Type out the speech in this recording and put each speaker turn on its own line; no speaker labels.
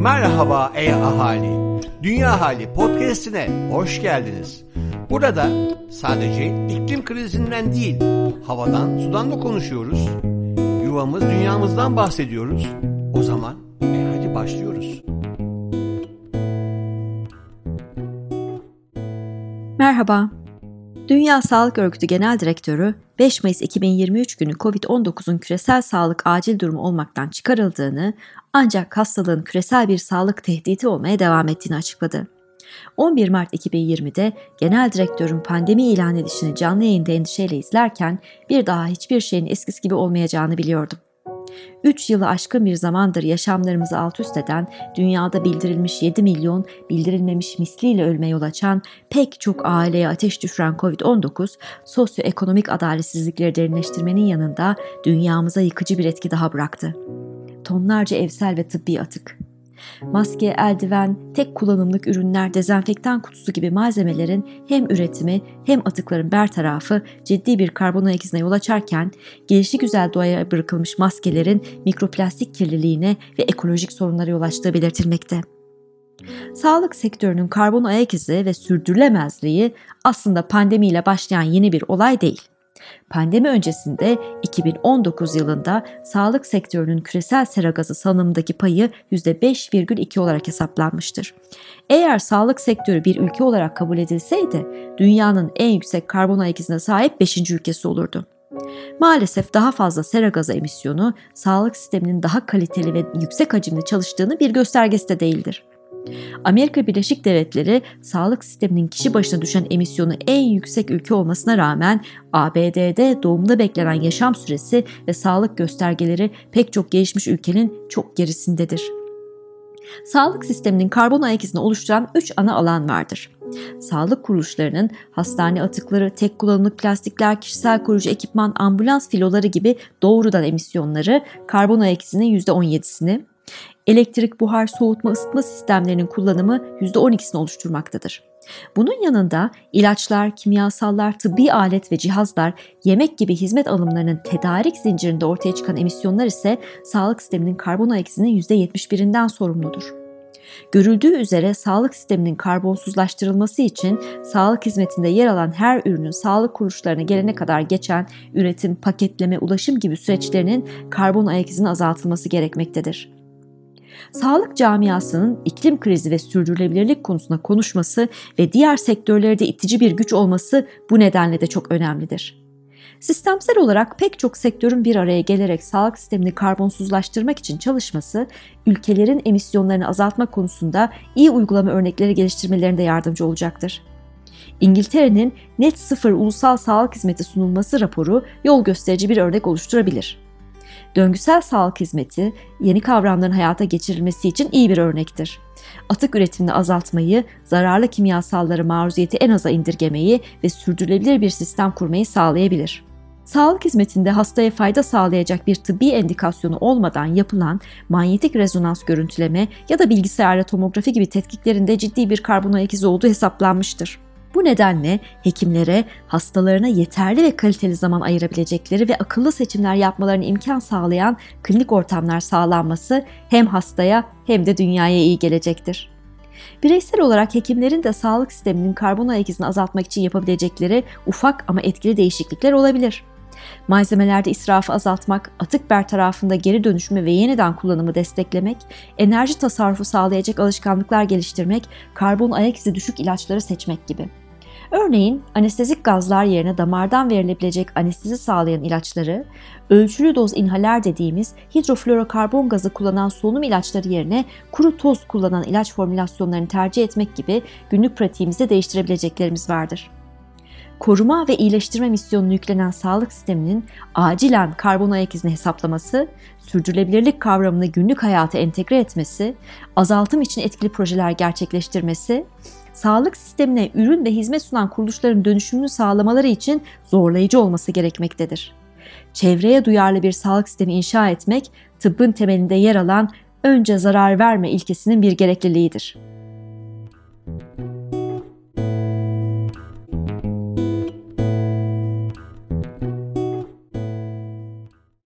Merhaba ey ahali. Dünya Hali podcast'ine hoş geldiniz. Burada sadece iklim krizinden değil, havadan, sudan da konuşuyoruz. Yuvamız, dünyamızdan bahsediyoruz. O zaman e hadi başlıyoruz.
Merhaba. Dünya Sağlık Örgütü Genel Direktörü 5 Mayıs 2023 günü COVID-19'un küresel sağlık acil durumu olmaktan çıkarıldığını ancak hastalığın küresel bir sağlık tehdidi olmaya devam ettiğini açıkladı. 11 Mart 2020'de genel direktörün pandemi ilan edişini canlı yayında endişeyle izlerken bir daha hiçbir şeyin eskisi gibi olmayacağını biliyordum. 3 yılı aşkın bir zamandır yaşamlarımızı alt üst eden, dünyada bildirilmiş 7 milyon, bildirilmemiş misliyle ölme yol açan, pek çok aileye ateş düşüren COVID-19, sosyoekonomik adaletsizlikleri derinleştirmenin yanında dünyamıza yıkıcı bir etki daha bıraktı. Tonlarca evsel ve tıbbi atık, Maske, eldiven, tek kullanımlık ürünler, dezenfektan kutusu gibi malzemelerin hem üretimi hem atıkların bertarafı ciddi bir karbon ayak izine yol açarken gelişi güzel doğaya bırakılmış maskelerin mikroplastik kirliliğine ve ekolojik sorunlara yol açtığı belirtilmekte. Sağlık sektörünün karbon ayak izi ve sürdürülemezliği aslında pandemiyle başlayan yeni bir olay değil. Pandemi öncesinde 2019 yılında sağlık sektörünün küresel sera gazı salınımındaki payı %5,2 olarak hesaplanmıştır. Eğer sağlık sektörü bir ülke olarak kabul edilseydi dünyanın en yüksek karbon ayak izine sahip 5. ülkesi olurdu. Maalesef daha fazla sera gazı emisyonu sağlık sisteminin daha kaliteli ve yüksek hacimli çalıştığını bir göstergesi de değildir. Amerika Birleşik Devletleri sağlık sisteminin kişi başına düşen emisyonu en yüksek ülke olmasına rağmen ABD'de doğumda beklenen yaşam süresi ve sağlık göstergeleri pek çok gelişmiş ülkenin çok gerisindedir. Sağlık sisteminin karbon ayak izini oluşturan 3 ana alan vardır. Sağlık kuruluşlarının hastane atıkları, tek kullanımlık plastikler, kişisel koruyucu ekipman, ambulans filoları gibi doğrudan emisyonları karbon ayak izinin %17'sini, elektrik, buhar, soğutma, ısıtma sistemlerinin kullanımı %12'sini oluşturmaktadır. Bunun yanında ilaçlar, kimyasallar, tıbbi alet ve cihazlar, yemek gibi hizmet alımlarının tedarik zincirinde ortaya çıkan emisyonlar ise sağlık sisteminin karbon ayak izinin %71'inden sorumludur. Görüldüğü üzere sağlık sisteminin karbonsuzlaştırılması için sağlık hizmetinde yer alan her ürünün sağlık kuruluşlarına gelene kadar geçen üretim, paketleme, ulaşım gibi süreçlerinin karbon ayak izinin azaltılması gerekmektedir. Sağlık camiasının iklim krizi ve sürdürülebilirlik konusunda konuşması ve diğer sektörlerde itici bir güç olması bu nedenle de çok önemlidir. Sistemsel olarak pek çok sektörün bir araya gelerek sağlık sistemini karbonsuzlaştırmak için çalışması, ülkelerin emisyonlarını azaltma konusunda iyi uygulama örnekleri geliştirmelerinde yardımcı olacaktır. İngiltere'nin net sıfır ulusal sağlık hizmeti sunulması raporu yol gösterici bir örnek oluşturabilir. Döngüsel sağlık hizmeti yeni kavramların hayata geçirilmesi için iyi bir örnektir. Atık üretimini azaltmayı, zararlı kimyasalları maruziyeti en aza indirgemeyi ve sürdürülebilir bir sistem kurmayı sağlayabilir. Sağlık hizmetinde hastaya fayda sağlayacak bir tıbbi endikasyonu olmadan yapılan manyetik rezonans görüntüleme ya da bilgisayarla tomografi gibi tetkiklerinde ciddi bir karbon ayak izi olduğu hesaplanmıştır. Bu nedenle hekimlere hastalarına yeterli ve kaliteli zaman ayırabilecekleri ve akıllı seçimler yapmalarını imkan sağlayan klinik ortamlar sağlanması hem hastaya hem de dünyaya iyi gelecektir. Bireysel olarak hekimlerin de sağlık sisteminin karbon ayak izini azaltmak için yapabilecekleri ufak ama etkili değişiklikler olabilir. Malzemelerde israfı azaltmak, atık bertarafında geri dönüşümü ve yeniden kullanımı desteklemek, enerji tasarrufu sağlayacak alışkanlıklar geliştirmek, karbon ayak izi düşük ilaçları seçmek gibi. Örneğin anestezik gazlar yerine damardan verilebilecek anestezi sağlayan ilaçları, ölçülü doz inhaler dediğimiz hidroflorokarbon gazı kullanan solunum ilaçları yerine kuru toz kullanan ilaç formülasyonlarını tercih etmek gibi günlük pratiğimizde değiştirebileceklerimiz vardır. Koruma ve iyileştirme misyonunu yüklenen sağlık sisteminin acilen karbon ayak izini hesaplaması, sürdürülebilirlik kavramını günlük hayata entegre etmesi, azaltım için etkili projeler gerçekleştirmesi, sağlık sistemine ürün ve hizmet sunan kuruluşların dönüşümünü sağlamaları için zorlayıcı olması gerekmektedir. Çevreye duyarlı bir sağlık sistemi inşa etmek, tıbbın temelinde yer alan önce zarar verme ilkesinin bir gerekliliğidir.